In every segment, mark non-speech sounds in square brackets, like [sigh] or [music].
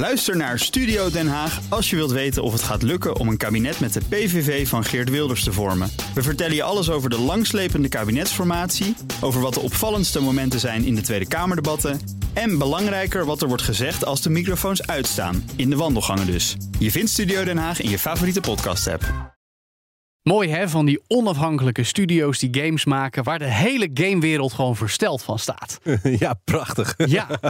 Luister naar Studio Den Haag als je wilt weten of het gaat lukken om een kabinet met de PVV van Geert Wilders te vormen. We vertellen je alles over de langslepende kabinetsformatie, over wat de opvallendste momenten zijn in de Tweede Kamerdebatten en belangrijker wat er wordt gezegd als de microfoons uitstaan, in de wandelgangen dus. Je vindt Studio Den Haag in je favoriete podcast-app. Mooi hè, van die onafhankelijke studio's die games maken, waar de hele gamewereld gewoon versteld van staat. [laughs] ja, prachtig. Ja,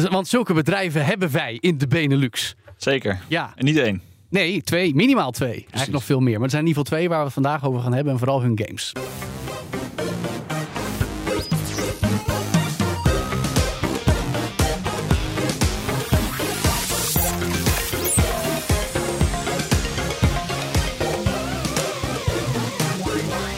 want zulke bedrijven hebben wij in de Benelux. Zeker. Ja, En niet één. nee, twee, minimaal twee. Eigenlijk nog veel meer. Maar er zijn in ieder geval twee waar we het vandaag over gaan hebben en vooral hun games.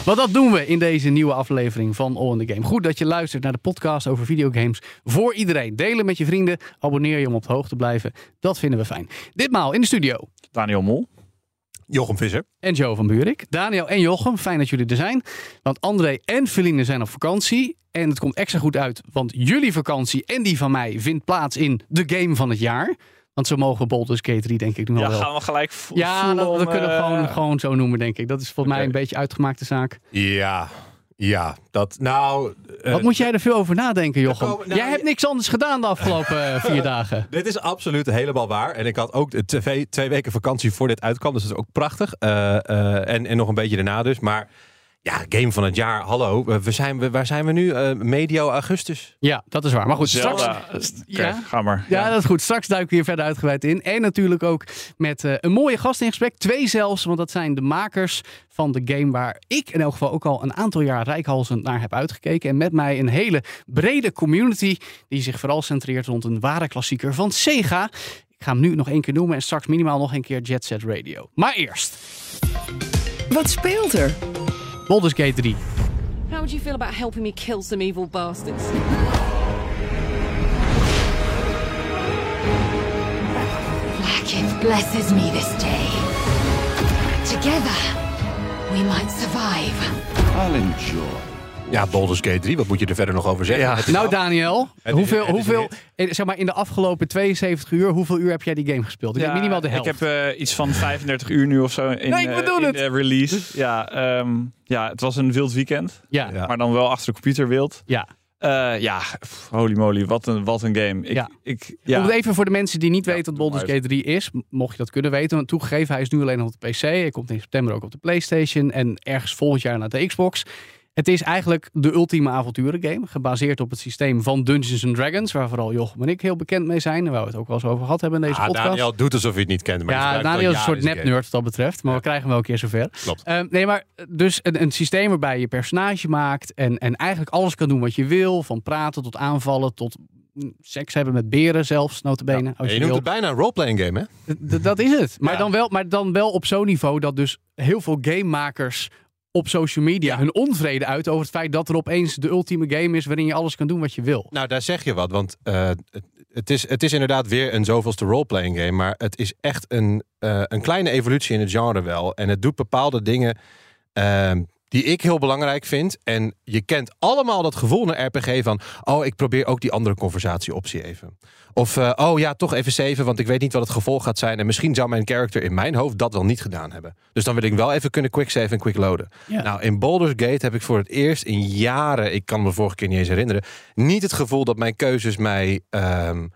Want dat doen we in deze nieuwe aflevering van All in the Game. Goed dat je luistert naar de podcast over videogames voor iedereen. Delen met je vrienden, abonneer je om op de hoogte te blijven. Dat vinden we fijn. Ditmaal in de studio Daniel Mol. Jochem Visser. en Joe van Buurik. Daniel en Jochem, fijn dat jullie er zijn. Want André en Feline zijn op vakantie. En het komt extra goed uit, want jullie vakantie en die van mij vindt plaats in de game van het jaar. Want zo mogen Baldur's Gate 3 denk ik nu al Ja, wel. gaan we gelijk vo- Ja, we kunnen eh, gewoon, gewoon zo noemen, denk ik. Dat is volgens mij een beetje uitgemaakte zaak. Ja, ja. Dat, nou... eh, Wat moet jij er veel over nadenken, Jochem? komen- nou, jij hebt niks anders gedaan de afgelopen eh, vier [laughs] dagen. Dit is absoluut helemaal waar. En ik had ook de twee, twee weken vakantie voor dit uitkwam. Dus dat is ook prachtig. Eh, eh, en, en nog een beetje daarna dus. Maar ja, game van het jaar. Hallo. We zijn, we, waar zijn we nu? Eh, medio augustus. Ja, dat is waar. Maar goed, straks... Zelda. Oké, Ja? ga maar. Ja, dat is goed. Straks duiken we hier verder uitgebreid in. En natuurlijk ook met eh, een mooie gast in gesprek. Twee zelfs, want dat zijn de makers van de game waar ik in elk geval ook al een aantal jaar rijkhalsend naar heb uitgekeken. En met mij een hele brede community die zich vooral centreert rond een ware klassieker van Sega. Ik ga hem nu nog één keer noemen en straks minimaal nog een keer Jet Set Radio. Maar eerst, Wat speelt er? Baldur's Gate 3. How would you feel about helping me kill some evil bastards? Blackith blesses me this day. Together, we might survive. I'll enjoy. Ja, Baldur's Gate 3. Wat moet je er verder nog over zeggen? Nou Daniel, hoeveel, is hoeveel zeg maar in de afgelopen 72 uur, hoeveel uur heb jij die game gespeeld? Ik denk minimaal de helft. Ik heb eh, iets van 35 uur nu of zo in, Nee, ik eh, bedoel in het. de release. Ja, ehm, ja, het was een wild weekend. ja, Ja. Maar dan wel achter de computer wild. ja. Eh, ja, pff, holy moly, wat een, wat een game. Ik, Ja. ik, ja. Om het even voor de mensen die niet Ja, weten wat Baldur's Gate 3 is, mocht je dat kunnen weten. Want toegegeven, hij is nu alleen nog op de PC. Hij komt in september ook op de PlayStation en ergens volgend jaar naar de Xbox. Het is eigenlijk de ultieme avonturengame, gebaseerd op het systeem van Dungeons and Dragons, waar vooral Jochem en ik heel bekend mee zijn en waar we het ook wel eens over gehad hebben in deze Ah, podcast. Daniel doet alsof je het niet kent. Maar ja, Daniel is een soort nep-nerd wat dat betreft, maar we krijgen hem wel een keer zover. Klopt. Eh, nee, maar dus een, een systeem waarbij je personage maakt en, en eigenlijk alles kan doen wat je wil, van praten tot aanvallen tot mm, seks hebben met beren zelfs, notabene. En je je noemt wil. het bijna een roleplaying game, hè? D- dat is het. Maar, Ja. dan wel, maar dan wel op zo'n niveau dat dus heel veel gamemakers op social media hun onvrede uit over het feit dat er opeens de ultieme game is waarin je alles kan doen wat je wil. Nou, daar zeg je wat. Want eh, het, is, het is inderdaad weer een zoveelste roleplaying game. Maar het is echt een, eh, een kleine evolutie in het genre wel. En het doet bepaalde dingen ehm, die ik heel belangrijk vind. En je kent allemaal dat gevoel een RPG van... oh, ik probeer ook die andere conversatieoptie even. Of, eh, oh ja, toch even zeven, want ik weet niet wat het gevolg gaat zijn. En misschien zou mijn character in mijn hoofd dat wel niet gedaan hebben. Dus dan wil ik wel even kunnen quick save en quick loaden. Ja. Nou, in Baldur's Gate heb ik voor het eerst in jaren... ik kan me de vorige keer niet eens herinneren... niet het gevoel dat mijn keuzes mij... ehm,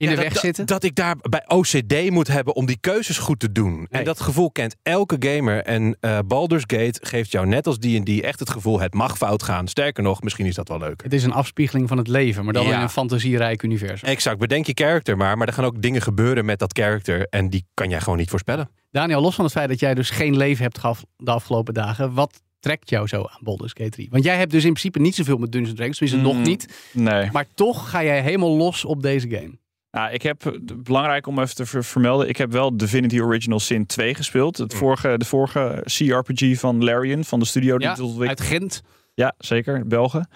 In ja, de dat- weg dat- zitten. Dat ik daar bij OCD moet hebben om die keuzes goed te doen. Nee. En dat gevoel kent elke gamer. En eh Baldur's Gate geeft jou net als D&D echt het gevoel... het mag fout gaan. Sterker nog, misschien is dat wel leuk. Het is een afspiegeling van het leven, maar dan Ja. in een fantasierijk universum. Exact, bedenk je character maar. Maar er gaan ook dingen gebeuren met dat character. En die kan jij gewoon niet voorspellen. Daniel, los van het feit dat jij dus geen leven hebt gehad de afgelopen dagen, wat trekt jou zo aan Baldur's Gate 3? Want jij hebt dus in principe niet zoveel met Dungeons Dragons, tenminste nog Mm. niet. Nee. Maar toch ga jij helemaal los op deze game. Nou, ik heb, eh, belangrijk om even te ver- vermelden, ik heb wel Divinity Original Sin 2 gespeeld. Het vorige, de vorige CRPG van Larian, van de studio die Ja, uit Gent. Ja, zeker, Belgen.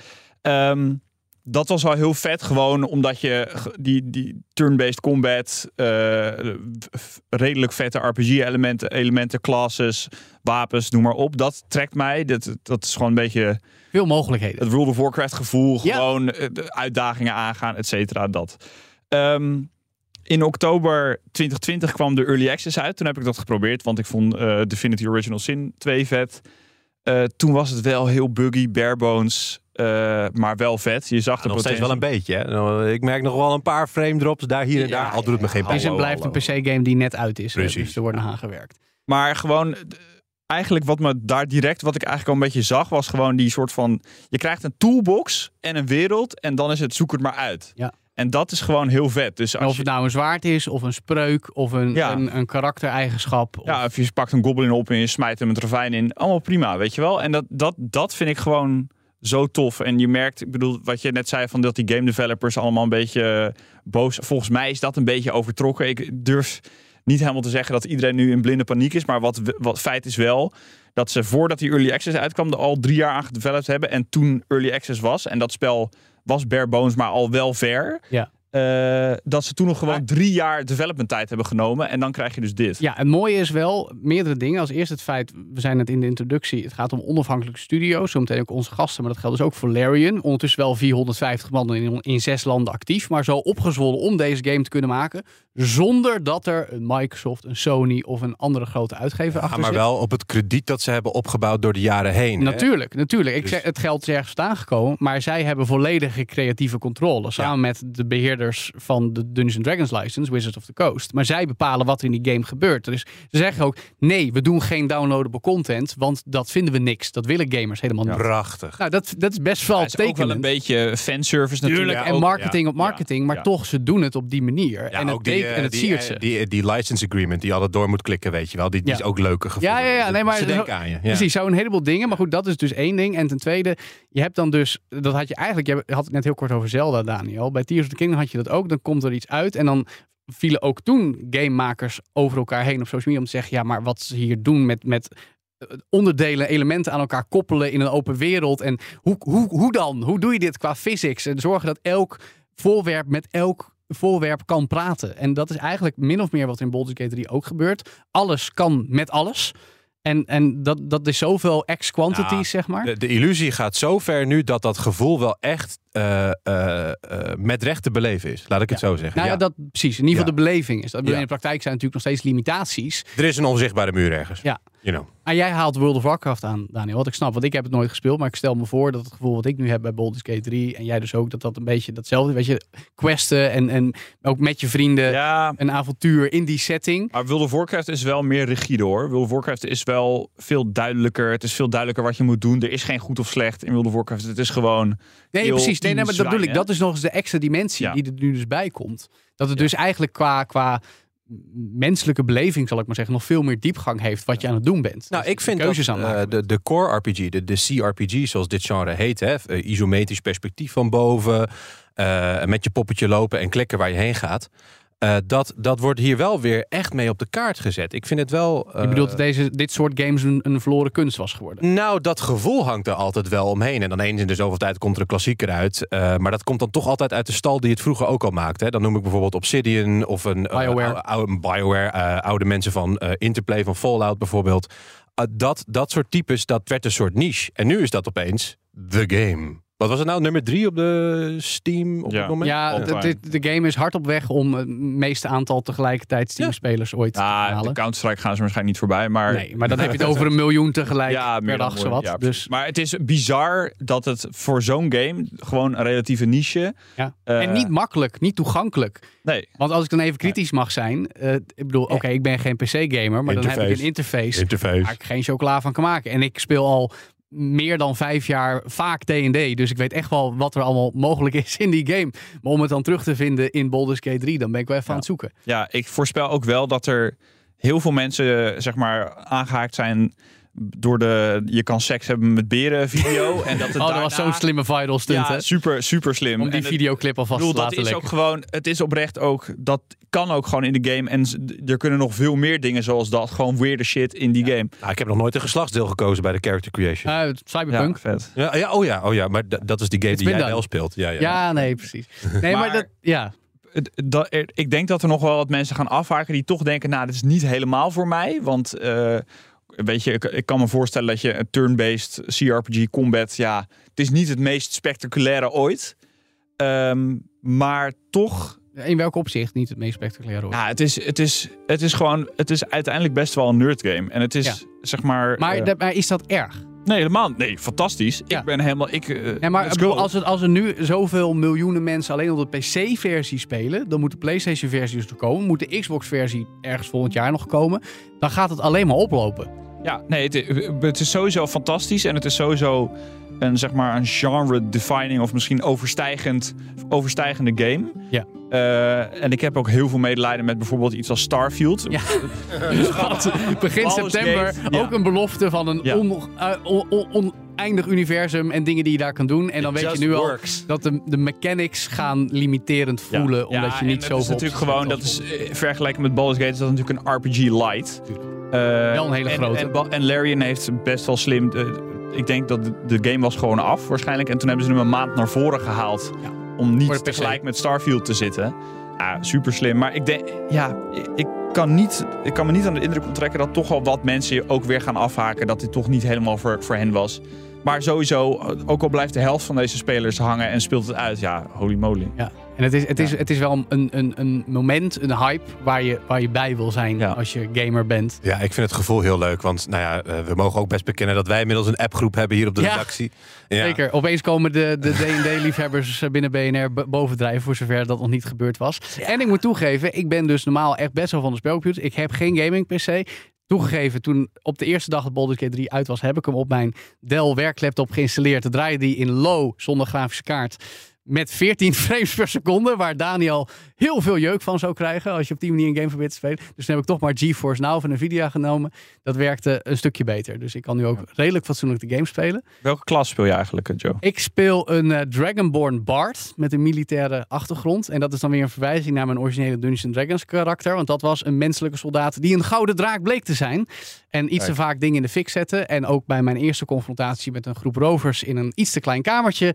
Ehm, dat was wel heel vet, gewoon omdat je die, die turn-based combat, eh, redelijk vette RPG-elementen, elementen, classes, wapens, noem maar op. Dat trekt mij. Dat, dat is gewoon een beetje Veel mogelijkheden. het World of Warcraft gevoel. Ja. Gewoon eh, de uitdagingen aangaan, et cetera. Dat. Ehm, in oktober 2020 kwam de Early Access uit. Toen heb ik dat geprobeerd, want ik vond eh Divinity Original Sin 2 vet. Eh, toen was het wel heel buggy, bare bones, eh, maar wel vet. Je zag de nog steeds wel een beetje. Hè? Nou, Ik merk nog wel een paar frame drops daar, hier en daar. Al doet het me geen Het is en pijn. blijft een PC-game die net uit is. Precies. Dus er wordt nog aan gewerkt. Maar gewoon, eigenlijk wat me daar direct, wat ik eigenlijk al een beetje zag, was gewoon die soort van, je krijgt een toolbox en een wereld en dan is het zoek het maar uit. Ja. En dat is gewoon heel vet. Dus als of het nou een zwaard is, of een spreuk, of een, Ja. een, een karaktereigenschap. Of, ja, of je pakt een goblin op en je smijt hem een ravijn in, allemaal prima, weet je wel. En dat, dat, dat vind ik gewoon zo tof. En je merkt, ik bedoel, wat je net zei, van dat die game developers allemaal een beetje eh, boos. Volgens mij is dat een beetje overtrokken. Ik durf niet helemaal te zeggen dat iedereen nu in blinde paniek is. Maar wat, wat feit is wel dat ze voordat die Early Access uitkwam, er al drie jaar aan gedeveloped hebben. En toen Early Access was, en dat spel was bare bones, maar al wel ver. Ja. Eh, dat ze toen nog gewoon Maar- drie jaar development tijd hebben genomen. En dan krijg je dus dit. Ja, het mooie is wel meerdere dingen. Als eerst het feit, we zijn het in de introductie, het gaat om onafhankelijke studio's. Zometeen ook onze gasten, maar dat geldt dus ook voor Larian. Ondertussen wel 450 man in, in zes landen actief, maar zo opgezwollen om deze game te kunnen maken. Zonder dat er een Microsoft, een Sony of een andere grote uitgever Ja, achter maar zit. wel op het krediet dat ze hebben opgebouwd door de jaren heen. hè? Natuurlijk, natuurlijk. Ik Dus- zeg, het geld is ergens vandaan gekomen, maar zij hebben volledige creatieve controle. Samen met de van de Dungeons Dragons license, Wizards of the Coast. Maar zij bepalen wat er in die game gebeurt. Dus ze zeggen ook, nee, we doen geen downloadable content, want dat vinden we niks. Dat willen gamers helemaal niet. Prachtig. Nou, dat, dat is best wel Ja, het is ook wel een beetje fanservice natuurlijk. Tuurlijk, en ook, marketing ja. op marketing, maar ja. toch, ze doen het op die manier. Ja, en het, ook die, eh, en het die, siert eh, ze. Die, die license agreement die altijd door moet klikken, weet je wel. Die, die Ja. is ook leuker gevonden. Ja, ja, ja. Nee, maar ze denken aan je. Ja. Precies, zo een heleboel dingen. Maar goed, dat is dus één ding. En ten tweede, je hebt dan dus, dat had je eigenlijk, je had het net heel kort over Zelda, Daniel. Bij Tears of the Kingdom had je dat ook. Dan komt er iets uit en dan vielen ook toen gamemakers over elkaar heen op social media om te zeggen, ja, maar wat ze hier doen met, met eh, onderdelen, elementen aan elkaar koppelen in een open wereld. En hoe, hoe, hoe dan? Hoe doe je dit qua physics? En zorgen dat elk voorwerp met elk voorwerp kan praten. En dat is eigenlijk min of meer wat in Baldur's Gate 3 ook gebeurt. Alles kan met alles. En, en dat, dat is zoveel X-quantities, Ja, zeg maar. De, de illusie gaat zo ver nu dat dat gevoel wel echt eh, eh, eh, met recht te beleven is. Laat ik het zo zeggen. Nou ja, Ja. dat precies. In ieder geval Ja. de beleving is. Dat. In de praktijk zijn natuurlijk nog steeds limitaties. Er is een onzichtbare muur ergens. Ja. You know. Maar jij haalt World of Warcraft aan, Daniel. Wat ik snap, want ik heb het nooit gespeeld. Maar ik stel me voor dat het gevoel wat ik nu heb bij Baldur's Gate 3... en jij dus ook, dat dat een beetje datzelfde... Weet je, questen en, en ook met je vrienden Ja, een avontuur in die setting. maar World of Warcraft is wel meer rigide hoor. World of Warcraft is wel veel duidelijker. Het is veel duidelijker wat je moet doen. Er is geen goed of slecht in World of Warcraft. Het is gewoon... Nee, heel precies. Nee, nee, maar dat bedoel ik. Dat is nog eens de extra dimensie Ja. die er nu dus bij komt. Dat het dus eigenlijk qua, qua menselijke beleving, zal ik maar zeggen, nog veel meer diepgang heeft wat je aan het doen bent. Nou, Dus ik vind keuzes dat aan eh, de, de core RPG, de, de CRPG zoals dit genre heet, hè, eh, isometrisch perspectief van boven, eh, met je poppetje lopen en klikken waar je heen gaat. Eh, dat, dat wordt hier wel weer echt mee op de kaart gezet. Ik vind het wel. je eh, bedoelt dat deze, dit soort games een, een verloren kunst was geworden? Nou, dat gevoel hangt er altijd wel omheen. En dan eens in de zoveel tijd komt er een klassieker uit. eh, maar dat komt dan toch altijd uit de stal die het vroeger ook al maakte. Dan noem ik bijvoorbeeld Obsidian of een BioWare. ou- oude, BioWare, oude mensen van Interplay, van Fallout bijvoorbeeld. Dat, dat soort types, dat werd een soort niche. En nu is dat opeens the game. Wat was het nou? Nummer drie op de Steam op Ja. dit moment? Ja, all d- time. dit- de game is hard op weg om het meeste aantal tegelijkertijd Steam-spelers ooit te Ah, de halen. Counter-Strike gaan ze waarschijnlijk niet voorbij. Maar Nee, maar dan heb je het over een miljoen tegelijk [laughs] ja, per meer dan dag zowat. Ja, dus. Maar het is bizar dat het voor zo'n game gewoon een relatieve niche. ja. eh, en niet makkelijk, niet toegankelijk. Nee, Want als ik dan even kritisch mag zijn, eh, ik bedoel, oké, ik ben geen PC-gamer, maar dan heb ik Interface. een interface Interface. waar ik geen chocola van kan maken. En ik speel al meer dan vijf jaar vaak D&D, dus ik weet echt wel wat er allemaal mogelijk is in die game. Maar om het dan terug te vinden in Baldur's Gate 3, dan ben ik wel even aan het zoeken. ja, ik voorspel ook wel dat er heel veel mensen zeg maar aangehaakt zijn door de je kan seks hebben met beren video [laughs] en dat het Oh, dat was zo'n slimme viral stunt, ja, hè? super super slim Om die En videoclip alvast Ik bedoel, te dat laten is ook gewoon, het is oprecht ook, dat kan ook gewoon in de game. En er kunnen nog veel meer dingen zoals dat. Gewoon weirde shit in die game. Nou, ik heb nog nooit een geslachtsdeel gekozen bij de character creation. Eh, Cyberpunk. Ja, vet. ja, ja, oh ja, oh ja, maar dat is die game It's die jij done. wel speelt. Ja, ja. Ja, nee, precies. Nee, maar, Maar- dat, ja. Het- dat, ik denk dat er nog wel wat mensen gaan afhaken die toch denken, nou, dit is niet helemaal voor mij. Want, eh, weet je, ik, ik kan me voorstellen dat je een turn-based CRPG combat, ja, het is niet het meest spectaculaire ooit. Ehm, maar toch In welk opzicht niet het meest spectaculaire hoor. Ja, het is, het, is, het is gewoon, het is uiteindelijk best wel een nerd game. En het is, Ja. zeg maar... maar, eh, maar is dat erg? nee, helemaal Nee, fantastisch. Ja. Ik ben helemaal... Ik, eh, Ja, maar bedoel, als, het, als er nu zoveel miljoenen mensen alleen op de PC-versie spelen, dan moet de PlayStation-versie dus er komen, moet de Xbox-versie ergens volgend jaar nog komen, dan gaat het alleen maar oplopen. Ja, nee, het, het is sowieso fantastisch. En het is sowieso een, zeg maar, een genre-defining of misschien overstijgend, overstijgende game. Ja. Eh, en ik heb ook heel veel medelijden met bijvoorbeeld iets als Starfield. Ja. [laughs] [laughs] Begin september ja. ook een belofte van een Ja. on- eh, on- on- oneindig universum en dingen die je daar kan doen. En dan weet je nu al dat de, de mechanics gaan limiterend voelen, Ja. omdat Ja, je niet en zoveel... Het is natuurlijk gewoon, dat is eh, vergelijken met Baldur's Gate, is dat natuurlijk een RPG light. Eh, Wel een hele en, grote. En, en Larian heeft best wel slim. eh, ik denk dat de, de game was gewoon af waarschijnlijk. En toen hebben ze hem een maand naar voren gehaald. Ja. Om niet tegelijk met Starfield te zitten. Ja, super slim. Maar ik denk, ja, ik- ik kan, niet, ik kan me niet aan de indruk onttrekken dat toch al wat mensen ook weer gaan afhaken. Dat dit toch niet helemaal voor, voor hen was. Maar sowieso, ook al blijft de helft van deze spelers hangen en speelt het uit. Ja, holy moly. Ja, en het is, het is, het is wel een, een, een moment, een hype, waar je, waar je bij wil zijn Ja. als je gamer bent. Ja, ik vind het gevoel heel leuk. Want nou ja, eh, we mogen ook best bekennen dat wij inmiddels een appgroep hebben hier op de Ja. redactie. Ja. Zeker. Opeens komen de, de D&D-liefhebbers binnen BNR bovendrijven, voor zover dat nog niet gebeurd was. En ik moet toegeven, ik ben dus normaal echt best wel van de spelcomputer. Ik heb geen gaming-PC. Toegegeven, toen op de eerste dag dat Baldur's Gate 3 uit was, heb ik hem op mijn Dell werklaptop geïnstalleerd. Dan draaide die in low, zonder grafische kaart. Met 14 [laughs] frames per seconde, waar Daniel heel veel jeuk van zou krijgen als je op die manier een game probeert te spelen. Dus toen heb ik toch maar GeForce Now van Nvidia genomen. Dat werkte een stukje beter. Dus ik kan nu ook redelijk fatsoenlijk de game spelen. Welke klas speel je eigenlijk, eh, Joe? Ik speel een eh, Dragonborn Bard met een militaire achtergrond. En dat is dan weer een verwijzing naar mijn originele Dungeons Dragons karakter. Want dat was een menselijke soldaat die een gouden draak bleek te zijn. En iets te vaak dingen in de fik zetten. En ook bij mijn eerste confrontatie met een groep rovers in een iets te klein kamertje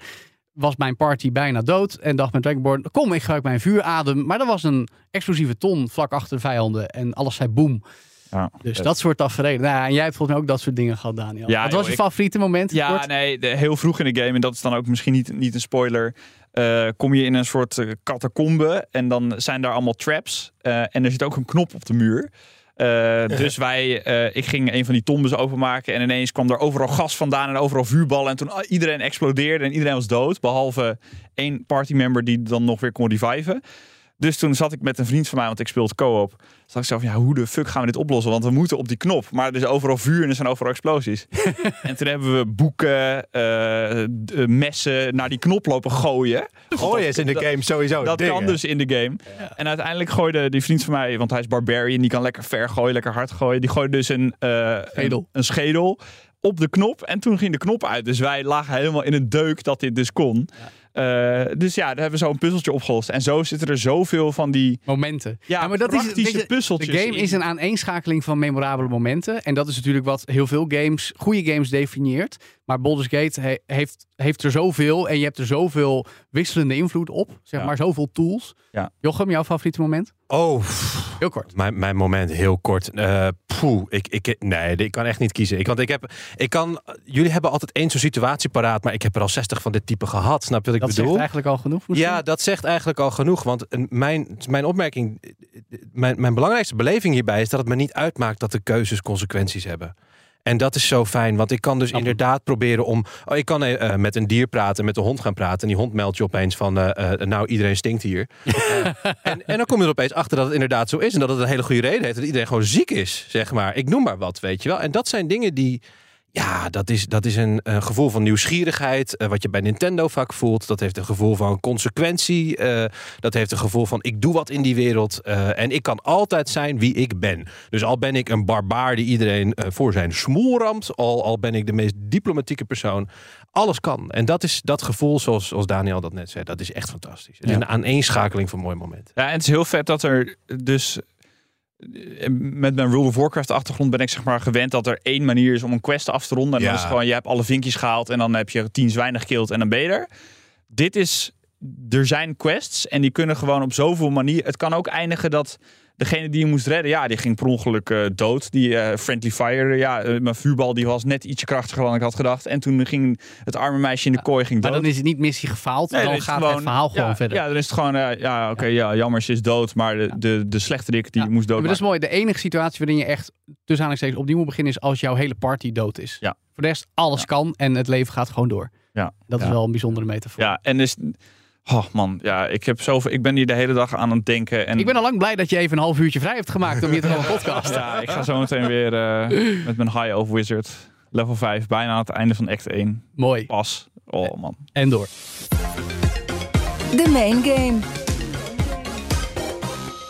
was mijn party bijna dood. En dacht mijn Dragonborn, kom ik gebruik mijn vuuradem. Maar er was een explosieve ton vlak achter de vijanden. En alles zei boem. Ja, Dus dat soort tafereelen. Nou, ja, en jij hebt volgens mij ook dat soort dingen gehad, Daniel. Ja, Wat was joh, je ik- favoriete moment? Ja, Kort? nee, de- heel vroeg in de game, en dat is dan ook misschien niet, niet een spoiler, eh, kom je in een soort eh, catacombe en dan zijn daar allemaal traps eh, en er zit ook een knop op de muur. Eh, dus [laughs] wij, eh, ik ging een van die tombes openmaken en ineens kwam er overal gas vandaan en overal vuurballen. En toen ah, iedereen explodeerde en iedereen was dood, behalve één partymember die dan nog weer kon reviven. Dus toen zat ik met een vriend van mij, want ik speelde co-op. Zat ik zo van, ja, hoe de fuck gaan we dit oplossen? Want we moeten op die knop. Maar er is overal vuur en er zijn overal explosies. [laughs] en toen hebben we boeken, eh, eh, messen naar die knop lopen gooien. Gooi is in de game sowieso. Dat dingen. kan dus in de game. En uiteindelijk gooide die vriend van mij, want hij is barbarian, die kan lekker ver gooien, lekker hard gooien. Die gooide dus een, eh, Schedel. een, een schedel op de knop. En toen ging de knop uit. Dus wij lagen helemaal in een deuk dat dit dus kon. Eh, dus ja, daar hebben we zo een puzzeltje opgelost. En zo zitten er zoveel van die momenten. ja, maar dat is je, puzzeltjes. De game in. is een aaneenschakeling van memorabele momenten. En dat is natuurlijk wat heel veel games, goede games definieert. Maar Baldur's Gate he- heeft, heeft er zoveel. En je hebt er zoveel wisselende invloed op. Zeg Ja. maar zoveel tools. Ja. Jochem, jouw favoriete moment? Oh, Heel kort. Mijn, mijn moment heel kort. Eh poeh, ik, ik, nee, ik kan echt niet kiezen. Ik, want ik heb, ik kan, jullie hebben altijd één zo'n situatie paraat, maar ik heb er al 60 van dit type gehad. Snap je wat ik Dat bedoel? zegt eigenlijk al genoeg. misschien? Ja, dat zegt eigenlijk al genoeg. Want mijn, mijn opmerking, mijn, mijn belangrijkste beleving hierbij is dat het me niet uitmaakt dat de keuzes consequenties hebben. En dat is zo fijn, want ik kan dus inderdaad proberen om. Oh, ik kan eh, eh, met een dier praten, met de hond gaan praten. En die hond meldt je opeens van. eh, nou, iedereen stinkt hier. [laughs] En, en dan kom je er opeens achter dat het inderdaad zo is. En dat het een hele goede reden heeft. Dat iedereen gewoon ziek is, zeg maar. Ik noem maar wat, weet je wel. En dat zijn dingen die. Ja, dat is, dat is een, een gevoel van nieuwsgierigheid. eh, wat je bij Nintendo vaak voelt. Dat heeft een gevoel van consequentie. eh, dat heeft een gevoel van ik doe wat in die wereld. eh, en ik kan altijd zijn wie ik ben. Dus al ben ik een barbaar die iedereen voor zijn smoel ramt. Al, al ben ik de meest diplomatieke persoon. Alles kan. En dat is dat gevoel, zoals, zoals Daniel dat net zei. Dat is echt fantastisch. Het is Ja. een aaneenschakeling van mooie momenten. Ja, en het is heel vet dat er dus... Met mijn World of Warcraft achtergrond ben ik zeg maar gewend dat er één manier is om een quest af te ronden. En Ja. dan is het gewoon, je hebt alle vinkjes gehaald en dan heb je tien zwijnen gekild en dan ben je er. Dit is er zijn quests en die kunnen gewoon op zoveel manieren. Het kan ook eindigen dat degene die je moest redden, ja, die ging per ongeluk eh, dood. Die eh, friendly fire, ja, eh, mijn vuurbal die was net ietsje krachtiger dan ik had gedacht. En toen ging het arme meisje in de kooi ging Maar dood. dan is het niet missie gefaald. Nee, dan gaat het verhaal gewoon ja, verder. Ja, dan is het gewoon, ja, oké, ja, jammer, ze is dood. Maar de, de, de slechterik die moest dood. Maar dat is mooi. De enige situatie waarin je echt tussen aanhalingstekens opnieuw moet beginnen is als jouw hele party dood is. Ja. Voor de rest, alles kan en het leven gaat gewoon door. Ja. Dat is wel een bijzondere metafoor. Ja, en dus, oh man, ja, ik heb zoveel, ik ben hier de hele dag aan het denken. En Ik ben al lang blij dat je even een half uurtje vrij hebt gemaakt om hier te gaan [laughs] podcast. Ja, ik ga zo meteen weer eh, met mijn High Elf Wizard level 5 bijna aan het einde van act 1. Mooi. Pas. Oh man. En door. De main game.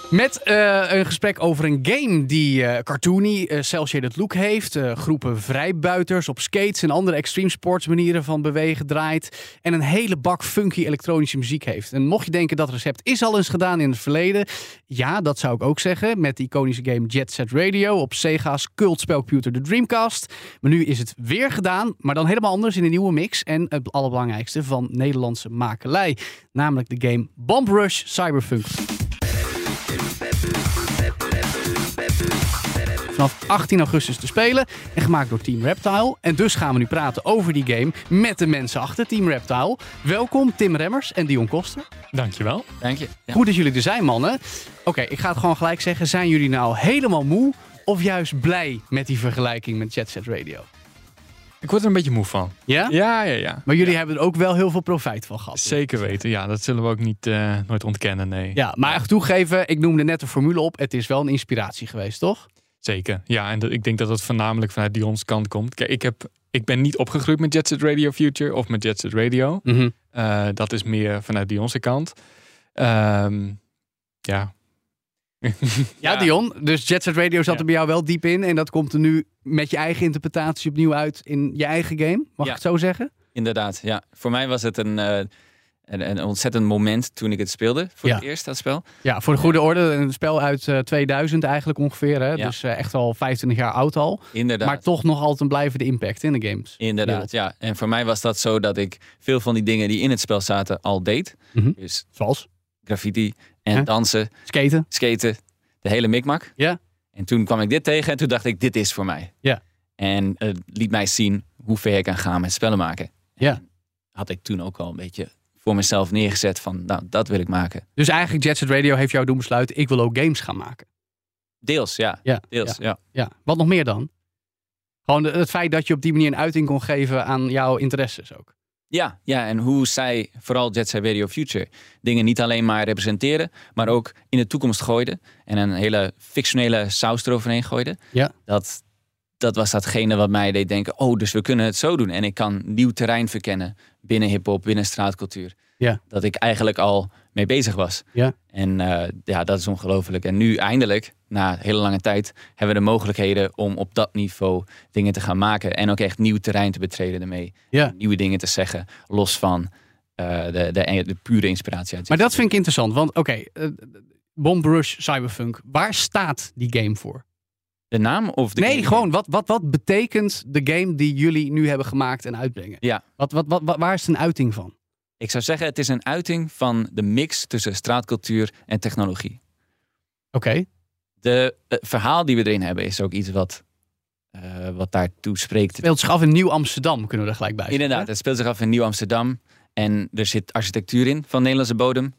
Met eh, een gesprek over een game die eh cartoony, eh cel-shaded look heeft. groepen vrijbuiters op skates en andere extreme sports manieren van bewegen draait. En een hele bak funky elektronische muziek heeft. En mocht je denken dat recept is al eens gedaan in het verleden. Ja, dat zou ik ook zeggen. Met de iconische game Jet Set Radio op Sega's cultspelcomputer de Dreamcast. Maar nu is het weer gedaan, maar dan helemaal anders in een nieuwe mix. En het allerbelangrijkste van Nederlandse makelij. Namelijk de game Bomb Rush Cyberpunk. Vanaf 18 augustus te spelen en gemaakt door Team Reptile. En dus gaan we nu praten over die game met de mensen achter Team Reptile. Welkom Tim Remmers en Dion Koster. Dankjewel. Dank je. Ja. Goed dat jullie er zijn, mannen. Oké, ik ga het gewoon gelijk zeggen. Zijn jullie nou helemaal moe of juist blij met die vergelijking met Jet Set Radio? Ik word er een beetje moe van. Ja? Ja, ja, ja. Maar jullie hebben er ook wel heel veel profijt van gehad. Zeker weten. Ja, dat zullen we ook niet, eh, nooit ontkennen. Nee. Ja, maar echt toegeven, ik noemde net de formule op. Het is wel een inspiratie geweest, toch? Zeker. Ja, en dat- ik denk dat het voornamelijk vanuit Dion's kant komt. Kijk, ik, heb, ik ben niet opgegroeid met Jet Set Radio Future of met Jet Set Radio. Mhm. Eh, dat is meer vanuit Dion's kant. Ehm, ja. [laughs] Ja, Dion. Dus Jet Set Radio zat er bij jou wel diep in. En dat komt er nu met je eigen interpretatie opnieuw uit in je eigen game. Mag Ja. ik het zo zeggen? Inderdaad, ja. Voor mij was het een, eh, een, een ontzettend moment toen ik het speelde. Voor Ja. het eerst, dat spel. Ja, voor de goede orde. Een spel uit eh, 2000 eigenlijk ongeveer. Hè? Ja. Dus eh, echt al 25 jaar oud al. Inderdaad. Maar toch nog altijd een blijvende impact in de games. Inderdaad, ja. En voor mij was dat zo dat ik veel van die dingen die in het spel zaten al deed. Mhm. Dus Zoals graffiti en dansen, skaten. skaten, de hele mikmak. Ja. En toen kwam ik dit tegen en toen dacht ik, dit is voor mij. Ja. En het liet mij zien hoe ver ik kan gaan met spellen maken. Ja. En had ik toen ook al een beetje voor mezelf neergezet van, nou, dat wil ik maken. Dus eigenlijk Jet Set Radio heeft jou doen besluiten, ik wil ook games gaan maken. Deels, ja. Ja, Deels, ja. Ja, wat nog meer dan? Gewoon het feit dat je op die manier een uiting kon geven aan jouw interesses ook. Ja, ja, en hoe zij, vooral Jet Set Radio Future, dingen niet alleen maar representeren, maar ook in de toekomst gooiden. En een hele fictionele saus eroverheen gooiden. Ja. Dat, dat was datgene wat mij deed denken, oh, dus we kunnen het zo doen. En ik kan nieuw terrein verkennen binnen hip-hop, binnen straatcultuur. Ja. Dat ik eigenlijk al mee bezig was. Ja. En eh, ja, dat is ongelooflijk. En nu eindelijk, na een hele lange tijd, hebben we de mogelijkheden om op dat niveau dingen te gaan maken. En ook echt nieuw terrein te betreden ermee. Ja. Nieuwe dingen te zeggen, los van eh, de, de, de pure inspiratie uit. Maar dat vind ik interessant, want oké, eh, Bomb Rush Cyberpunk, waar staat die game voor? De naam of de nee, game? gewoon, wat, wat, wat betekent de game die jullie nu hebben gemaakt en uitbrengen? Ja. Wat, wat, wat, wat- waar is het een uiting van? Ik zou zeggen, het is een uiting van de mix tussen straatcultuur en technologie. Oké, De het verhaal die we erin hebben is ook iets wat, eh, wat daartoe spreekt. speelt zich af in Nieuw-Amsterdam, kunnen we er gelijk bij zeggen, Inderdaad, het speelt zich af in Nieuw-Amsterdam. En er zit architectuur in van Nederlandse bodem.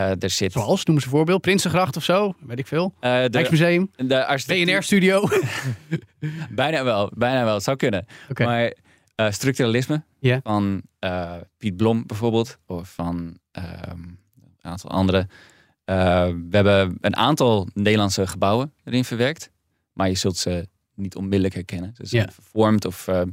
Eh, er zit... Zoals, noem eens een voorbeeld, Prinsengracht of zo, weet ik veel. eh, de, Rijksmuseum, de architectuur- BNR-studio. [laughs] [laughs] Bijna wel, bijna wel. Het zou kunnen. Maar eh, structuralisme van Piet Blom bijvoorbeeld, of van ehm, een aantal andere. Eh, we hebben een aantal Nederlandse gebouwen erin verwerkt, maar je zult ze niet onmiddellijk herkennen. Ze zijn Ja. vervormd of ehm,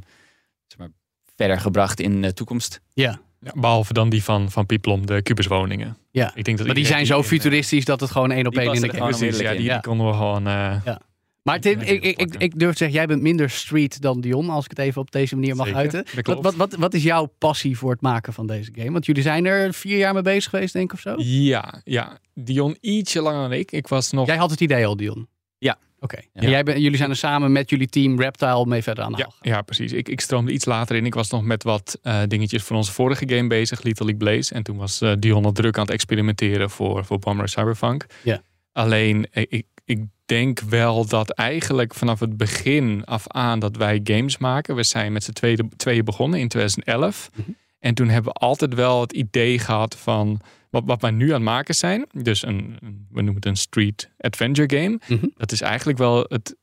zeg maar, verder gebracht in de toekomst. Ja, Ja, behalve dan die van, van Pieplom, de kubuswoningen. ja. Ik denk dat Maar die zijn zo in, eh, futuristisch dat het gewoon één op één in de er gewoon is. Ja, die, Ja. die konden we gewoon... eh, Maar Tim, Ja, ik, ik, ik, durf te zeggen, jij bent minder street dan Dion, als ik het even op deze manier mag Zeker, uiten. dat Wat, klopt. wat, wat, wat is jouw passie voor het maken van deze game? Want jullie zijn er vier jaar mee bezig geweest, denk ik, of zo? Ja, ja. Dion ietsje langer dan ik. Ik was nog... Jij had het idee al, Dion. Oké. Ja. En jij jullie zijn er samen met jullie team Reptile mee verder aan de Ja, ja precies. Ik, ik stroomde iets later in. Ik was nog met wat eh, dingetjes voor onze vorige game bezig, Little League Blaze. En toen was eh, Dion al druk aan het experimenteren voor, voor Bomber Cyberpunk. Ja. Alleen, eh, ik, ik denk wel dat eigenlijk vanaf het begin af aan dat wij games maken. We zijn met z'n tweeën, tweeën begonnen in 2011. Mhm. En toen hebben we altijd wel het idee gehad van wat, wat wij nu aan het maken zijn. Dus een, een- we noemen het een street adventure game. Mhm. Dat is eigenlijk wel het,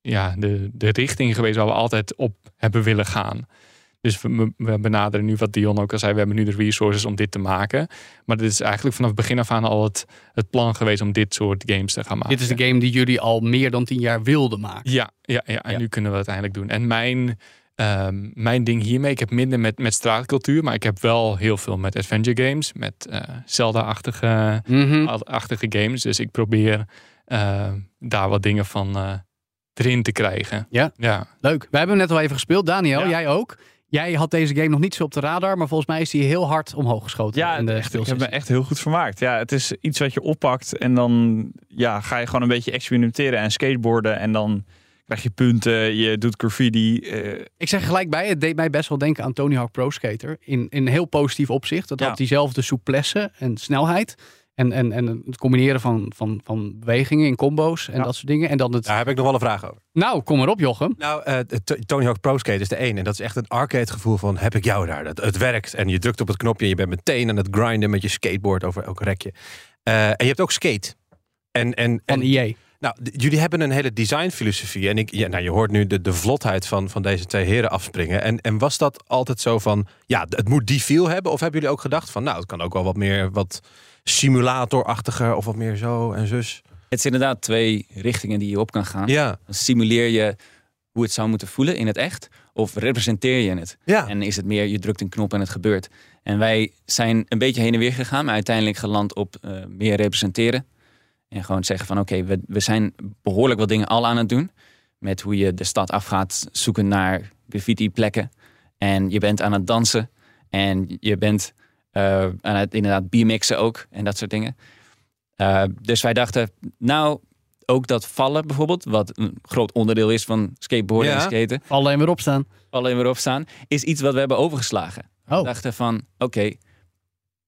ja, de, de richting geweest waar we altijd op hebben willen gaan. Dus we, we benaderen nu wat Dion ook al zei. We hebben nu de resources om dit te maken. Maar dit is eigenlijk vanaf het begin af aan al het, het plan geweest om dit soort games te gaan maken. Dit is de game die jullie al meer dan tien jaar wilden maken. Ja, ja, ja. en Ja. nu kunnen we het eindelijk doen. En mijn, ehm, mijn ding hiermee, ik heb minder met, met straatcultuur, maar ik heb wel heel veel met adventure games, met eh, Zelda-achtige Mhm. achtige games. Dus ik probeer eh, daar wat dingen van eh, erin te krijgen. Ja. ja. Leuk. We hebben hem net al even gespeeld. Daniel, Ja. jij ook. Jij had deze game nog niet zo op de radar, maar volgens mij is hij heel hard omhoog geschoten. Ja, in de echt, ik heb me echt heel goed vermaakt. Ja, het is iets wat je oppakt en dan ja, ga je gewoon een beetje experimenteren en skateboarden. En dan krijg je punten, je doet graffiti. eh, Ik zeg gelijk bij, het deed mij best wel denken aan Tony Hawk Pro Skater. In, in een heel positief opzicht. Dat Ja. had diezelfde souplesse en snelheid. En, en, en het combineren van, van, van bewegingen in combo's en Ja. dat soort dingen. En dan het... Daar heb ik nog wel een vraag over. Nou, kom erop Jochem. Nou, T- Tony Hawk Pro Skate is de één. En dat is echt een arcade gevoel van heb ik jou daar. Dat, het werkt. En je drukt op het knopje en je bent meteen aan het grinden met je skateboard over elk rekje. Eh, en je hebt ook skate. En, en, Van en EA. Nou, jullie hebben een hele designfilosofie. En ik, ja, nou, je hoort nu de, de vlotheid van, van deze twee heren afspringen. En, en was dat altijd zo van, ja, het moet die feel hebben? Of hebben jullie ook gedacht van, nou, het kan ook wel wat meer, wat simulatorachtiger of wat meer zo en zus? Het zijn inderdaad twee richtingen die je op kan gaan. Ja, Dan simuleer je hoe het zou moeten voelen in het echt. Of representeer je het. ja. En is het meer, je drukt een knop en het gebeurt. En wij zijn een beetje heen en weer gegaan. Maar uiteindelijk geland op eh, meer representeren. En gewoon zeggen van oké, we, we zijn behoorlijk wat dingen al aan het doen. Met hoe je de stad afgaat zoeken naar graffiti plekken. En je bent aan het dansen. En je bent eh, aan het inderdaad bmxen ook. En dat soort dingen. Eh, dus wij dachten, nou, ook dat vallen bijvoorbeeld. Wat een groot onderdeel is van skateboarden Ja. en skaten Vallen en weer opstaan. alleen weer opstaan, is iets wat we hebben overgeslagen. Oh. We dachten van, oké,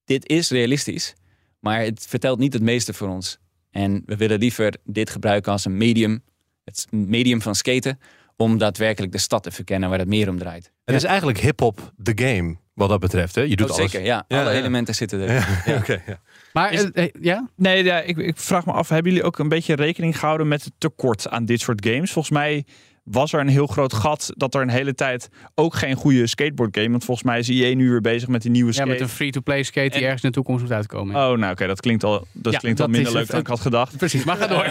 dit is realistisch, maar het vertelt niet het meeste voor ons. En we willen liever dit gebruiken als een medium, het medium van skaten, om daadwerkelijk de stad te verkennen waar het meer om draait. Het is eigenlijk hip-hop the game, wat dat betreft. Hè? Je doet Oh, alles. zeker, ja. Ja, Alle ja. elementen zitten er. Ja, Ja. [laughs] oké, ja. Maar Is- eh, eh, ja? Nee, ja, ik, ik vraag me af, hebben jullie ook een beetje rekening gehouden met het tekort aan dit soort games? Volgens mij was er een heel groot gat dat er een hele tijd ook geen goede skateboard game. Want volgens mij is EA nu weer bezig met die nieuwe ja, skate. met een free-to-play skate die En- ergens in de toekomst moet uitkomen. Oh, nou oké, dat klinkt al, dat Ja, klinkt al minder leuk het- dan ik had gedacht. Precies, maar ga door.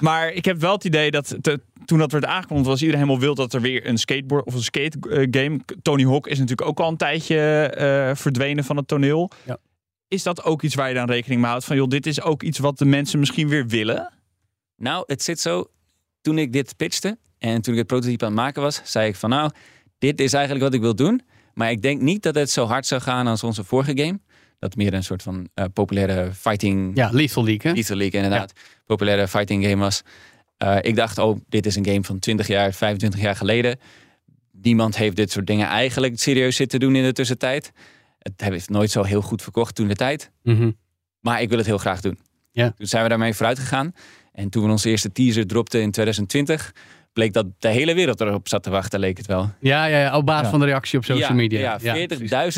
Maar ik heb wel het idee dat te- toen dat werd aangekondigd, was iedereen helemaal wild dat er weer een skateboard of een skate eh, game. Tony Hawk is natuurlijk ook al een tijdje eh, verdwenen van het toneel. Ja. Is dat ook iets waar je dan rekening mee houdt? Van joh, dit is ook iets wat de mensen misschien weer willen? Nou, het zit zo. Toen ik dit pitchte en toen ik het prototype aan het maken was, zei ik van nou, dit is eigenlijk wat ik wil doen. Maar ik denk niet dat het zo hard zou gaan als onze vorige game. Dat meer een soort van eh, populaire fighting Ja, Lethal League, hè? Lethal League inderdaad. Populaire fighting game was. Eh, ik dacht, oh, dit is een game van 20 jaar, 25 jaar geleden. Niemand heeft dit soort dingen eigenlijk serieus zitten doen in de tussentijd. Het heeft nooit zo heel goed verkocht toen de tijd. Mhm. Maar ik wil het heel graag doen. Ja. Toen zijn we daarmee vooruit gegaan. En toen we onze eerste teaser dropten in 2020, bleek dat de hele wereld erop zat te wachten, leek het wel. Ja, ja, ja, op basis Ja. van de reactie op social ja, media. Ja,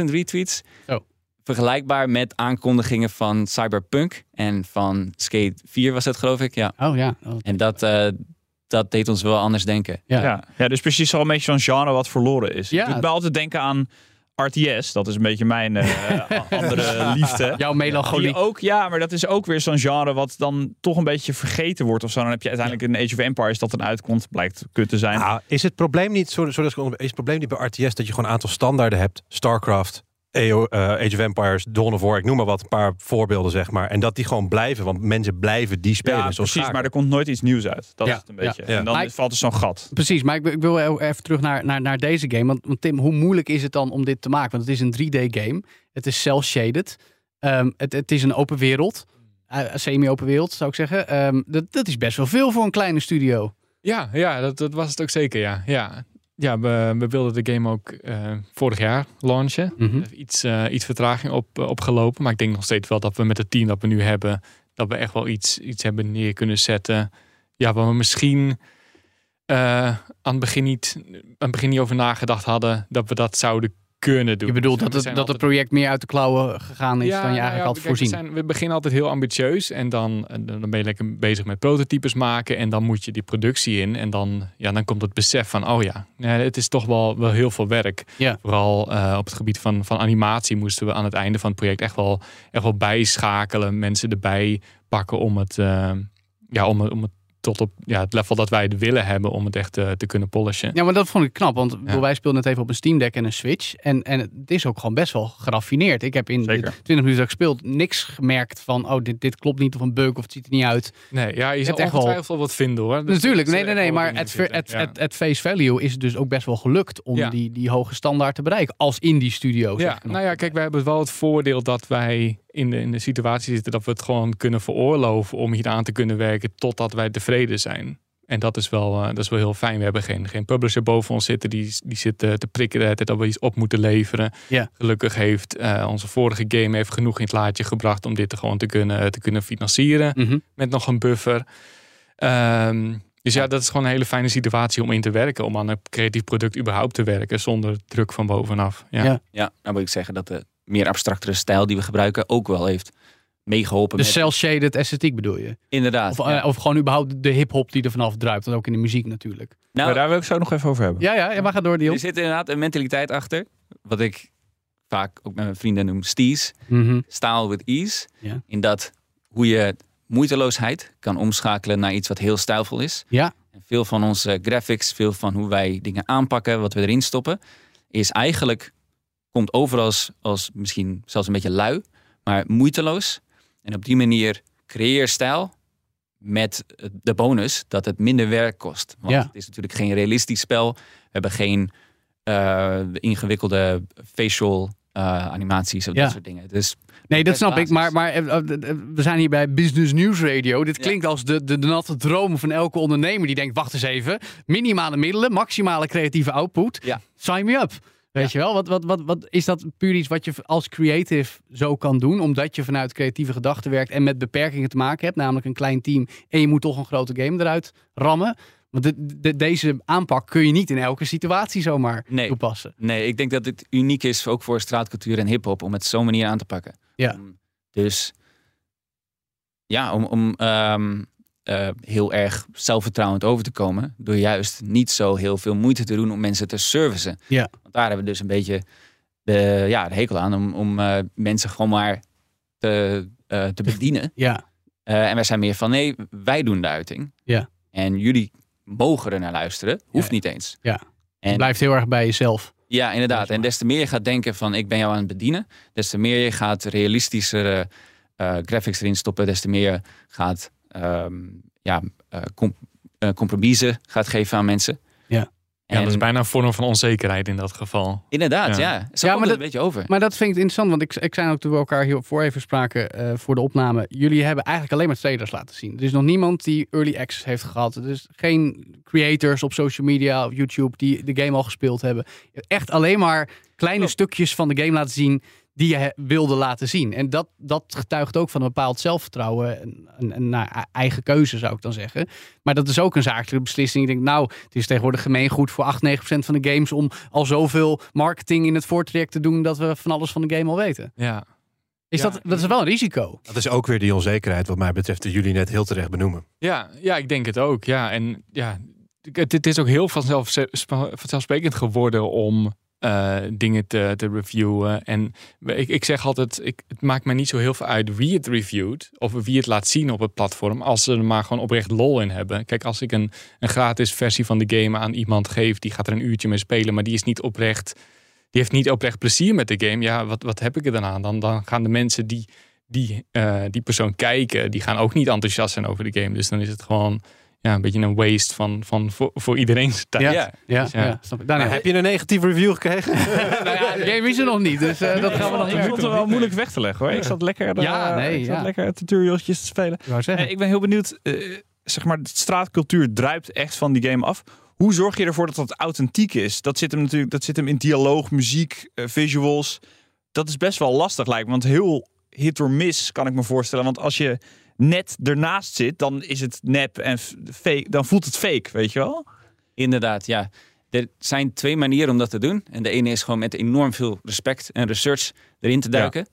40.000 retweets. Oh. Vergelijkbaar met aankondigingen van Cyberpunk en van Skate 4 was het geloof ik. Ja. Oh ja. Oh. En dat, eh, dat deed ons wel anders denken. Ja. Ja. Ja, dus precies al een beetje zo'n genre wat verloren is. Ja. Ik doet me altijd denken aan RTS. Dat is een beetje mijn eh, [laughs] andere liefde. Jouw melancholie. Die ook, ja, maar dat is ook weer zo'n genre wat dan toch een beetje vergeten wordt of zo. Dan heb je uiteindelijk een Age of Empires dat dan uitkomt. Blijkt kut te zijn. Nou, is het probleem niet, sorry, sorry, is het probleem niet bij RTS dat je gewoon een aantal standaarden hebt? StarCraft, EO, eh, Age of Empires, Dawn of War, ik noem maar wat, een paar voorbeelden zeg maar. En dat die gewoon blijven, want mensen blijven die spelen. ja, precies. schaken. Maar er komt nooit iets nieuws uit. Dat Ja, is het een beetje. ja. En dan ik- valt er zo'n gat. Precies, maar ik, wil- ik wil even terug naar, naar, naar deze game. Want, want Tim, hoe moeilijk is het dan om dit te maken? Want het is een 3D-game. Het is cel-shaded. Ehm, het, het is een open wereld. eh, semi-open wereld, zou ik zeggen. Ehm, dat, dat is best wel veel voor een kleine studio. Ja, ja dat, dat was het ook zeker, ja. Ja, ja we, we wilden de game ook eh, vorig jaar launchen. Mhm. Iets, eh, iets vertraging op, eh, opgelopen. Maar ik denk nog steeds wel dat we met het team dat we nu hebben... dat we echt wel iets, iets hebben neer kunnen zetten. Ja, waar we misschien aan, het begin niet, aan het begin niet over nagedacht hadden... dat we dat zouden kunnen doen. Je bedoelt Dus dat het, dat het project meer uit de klauwen gegaan is dan je nou eigenlijk ja, had voorzien. We, zijn, we beginnen altijd heel ambitieus en dan, dan ben je lekker bezig met prototypes maken en dan moet je die productie in en dan, ja, dan komt het besef van, oh ja, het is toch wel, wel heel veel werk. Ja. Vooral eh, op het gebied van, van animatie moesten we aan het einde van het project echt wel, echt wel bijschakelen, mensen erbij pakken om het, eh, ja, om, om het tot op ja, het level dat wij het willen hebben om het echt eh, te kunnen polishen. Ja, maar dat vond ik knap, want Ja. wij speelden net even op een Steam Deck en een Switch. En, en het is ook gewoon best wel geraffineerd. Ik heb in de Zeker. 20 minuten dat ik gespeeld niks gemerkt van, oh, dit, dit klopt niet of een bug of het ziet er niet uit. Nee, ja, je zal wel- ongetwijfeld wel wat vinden hoor. Dus Natuurlijk, nee, nee, zullen nee, maar het, het, Ja. het, het face value is dus ook best wel gelukt om Ja. die, die hoge standaard te bereiken als indie studio. zeg Ja, ik nou ja, kijk, wij hebben wel het voordeel dat wij in de, in de situatie zitten dat we het gewoon kunnen veroorloven om hier aan te kunnen werken totdat wij tevreden zijn. En dat is wel, eh, dat is wel heel fijn. We hebben geen, geen publisher boven ons zitten die, die zit eh, te prikken de tijd dat we iets op moeten leveren. Gelukkig heeft eh, onze vorige game heeft genoeg in het laadje gebracht om dit te gewoon te kunnen, te kunnen financieren Mhm. met nog een buffer. Ehm, dus ja, dat is gewoon een hele fijne situatie om in te werken. Om aan een creatief product überhaupt te werken zonder druk van bovenaf. Ja. Ja. Ja, nou moet ik zeggen dat de meer abstractere stijl die we gebruiken ook wel heeft meegeholpen. De met- cel-shaded esthetiek bedoel je? Inderdaad. Of, ja. eh, of gewoon überhaupt de hip-hop die er vanaf druipt. En ook in de muziek natuurlijk. Maar nou, daar wil ik zo nog even over hebben. Ja, ja, ja maar ga door, Dion. er zit inderdaad een mentaliteit achter. Wat ik vaak ook met mijn vrienden noem stees. Mhm. Style with ease. Ja. In dat hoe je moeiteloosheid kan omschakelen naar iets wat heel stijlvol is. Ja. En veel van onze graphics, veel van hoe wij dingen aanpakken, wat we erin stoppen, is eigenlijk, komt over als, als misschien zelfs een beetje lui, maar moeiteloos. En op die manier creëer stijl met de bonus dat het minder werk kost. Want Ja. het is natuurlijk geen realistisch spel. We hebben geen eh, ingewikkelde facial eh, animaties of Ja. dat soort dingen. Dus Nee, dat snap ik. Maar, maar eh, we zijn hier bij Business News Radio. Dit Ja. klinkt als de, de, de natte droom van elke ondernemer die denkt: wacht eens even. Minimale middelen, maximale creatieve output. Ja. Sign me up. Weet je wel? Wat, wat, wat, wat is dat puur iets wat je als creative zo kan doen? Omdat je vanuit creatieve gedachten werkt en met beperkingen te maken hebt, namelijk een klein team. En je moet toch een grote game eruit rammen. Want de, de- deze aanpak kun je niet in elke situatie zomaar Nee. toepassen. Nee, ik denk dat het uniek is ook voor straatcultuur en hip-hop om het zo'n manier aan te pakken. Ja. Dus ja, om, om ehm, eh, heel erg zelfvertrouwend over te komen, door juist niet zo heel veel moeite te doen om mensen te servicen. Ja. Want daar hebben we dus een beetje de, ja, de hekel aan om, om eh, mensen gewoon maar te, eh, te bedienen. [laughs] Ja. En wij zijn meer van nee, wij doen de uiting. Ja. En jullie mogen er naar luisteren, hoeft Ja. niet eens. Ja. En blijft heel erg bij jezelf. ja, inderdaad. En des te meer je gaat denken van ik ben jou aan het bedienen, des te meer je gaat realistischere graphics erin stoppen, des te meer je gaat ehm, ja, eh, com- eh, compromissen gaat geven aan mensen. Ja. Ja, En dat is bijna een vorm van onzekerheid in dat geval. Inderdaad, Ja. ja. Zo Ja, komt maar het dat- een beetje over. Maar dat vind ik interessant, want ik, ik zei ook toen we elkaar hiervoor even spraken eh, voor de opname. Jullie hebben eigenlijk alleen maar trailers laten zien. Er is nog niemand die early access heeft gehad. Er is geen creators op social media of YouTube die de game al gespeeld hebben. Echt alleen maar kleine stukjes van de game laten zien die je wilde laten zien. En dat, dat getuigt ook van een bepaald zelfvertrouwen en, en, en nou, e- eigen keuze zou ik dan zeggen. Maar dat is ook een zakelijke beslissing. Ik denk, nou, het is tegenwoordig gemeengoed voor 8, 9 procent van de games om al zoveel marketing in het voortraject te doen dat we van alles van de game al weten. Ja, Is Ja. dat, dat is wel een risico. Dat is ook weer die onzekerheid, wat mij betreft, die jullie net heel terecht benoemen. Ja, ja, ik denk het ook. Ja, en ja, het, het is ook heel vanzelf, vanzelfsprekend geworden om eh, dingen te, te reviewen. En ik, ik zeg altijd, ik, het maakt mij niet zo heel veel uit wie het reviewt of wie het laat zien op het platform, als ze er maar gewoon oprecht lol in hebben. Kijk, als ik een, een gratis versie van de game aan iemand geef, die gaat er een uurtje mee spelen, maar die is niet oprecht, die heeft niet oprecht plezier met de game. Ja, wat, wat heb ik er dan aan? Dan, dan gaan de mensen die die, eh, die persoon kijken, die gaan ook niet enthousiast zijn over de game. Dus dan is het gewoon ja, een beetje een waste van, van voor, voor iedereen [laughs] zijn tijd. Ja, Ja. Dus ja. ja. snap ik. Daniel, heb je een negatieve review gekregen? [laughs] nou ja, de game is er nog niet, dus eh, dat gaan we nog ik merken. vond het wel moeilijk weg te leggen hoor. Ik zat lekker, eh, Ja, nee, ik zat lekker tutorialtjes te spelen. Ik ik ben heel benieuwd, eh, zeg maar, de straatcultuur druipt echt van die game af. Hoe zorg je ervoor dat dat authentiek is? Dat zit hem natuurlijk, dat zit hem in dialoog, muziek, visuals. Dat is best wel lastig lijkt me, want heel hit or miss kan ik me voorstellen. Want als je net ernaast zit, dan is het nep en fake, dan voelt het fake, weet je wel? Inderdaad, ja. Er zijn twee manieren om dat te doen. En de ene is gewoon met enorm veel respect en research erin te duiken.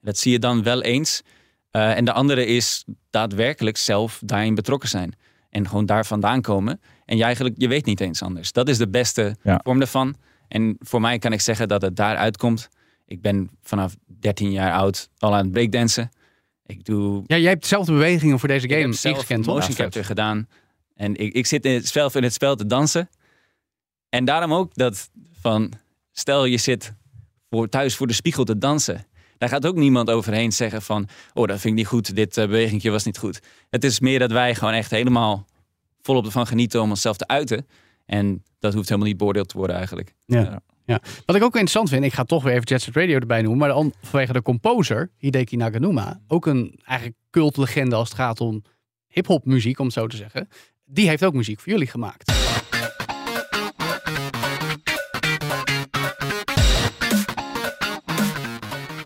Dat zie je dan wel eens. Eh, en de andere is daadwerkelijk zelf daarin betrokken zijn. En gewoon daar vandaan komen. En je eigenlijk, je weet niet eens anders. Dat is de beste Ja. vorm daarvan. En voor mij kan ik zeggen dat het daaruit komt. Ik ben vanaf 13 jaar oud al aan het breakdansen. Ik doe Ja, jij hebt dezelfde bewegingen voor deze ik game zelf ingescand, toch? motion capture gedaan. En ik, ik zit in het, spel, in het spel te dansen. En daarom ook dat van... Stel je zit voor, thuis voor de spiegel te dansen. Daar gaat ook niemand overheen zeggen van... Oh, dat vind ik niet goed. Dit uh, bewegingje was niet goed. Het is meer dat wij gewoon echt helemaal volop ervan genieten om onszelf te uiten. En dat hoeft helemaal niet beoordeeld te worden eigenlijk. Ja. Ja. Wat ik ook interessant vind, ik ga toch weer even Jet Set Radio erbij noemen, maar dan vanwege de composer, Hideki Naganuma, ook een eigenlijk cultlegende als het gaat om hip-hop muziek, om het zo te zeggen. Die heeft ook muziek voor jullie gemaakt.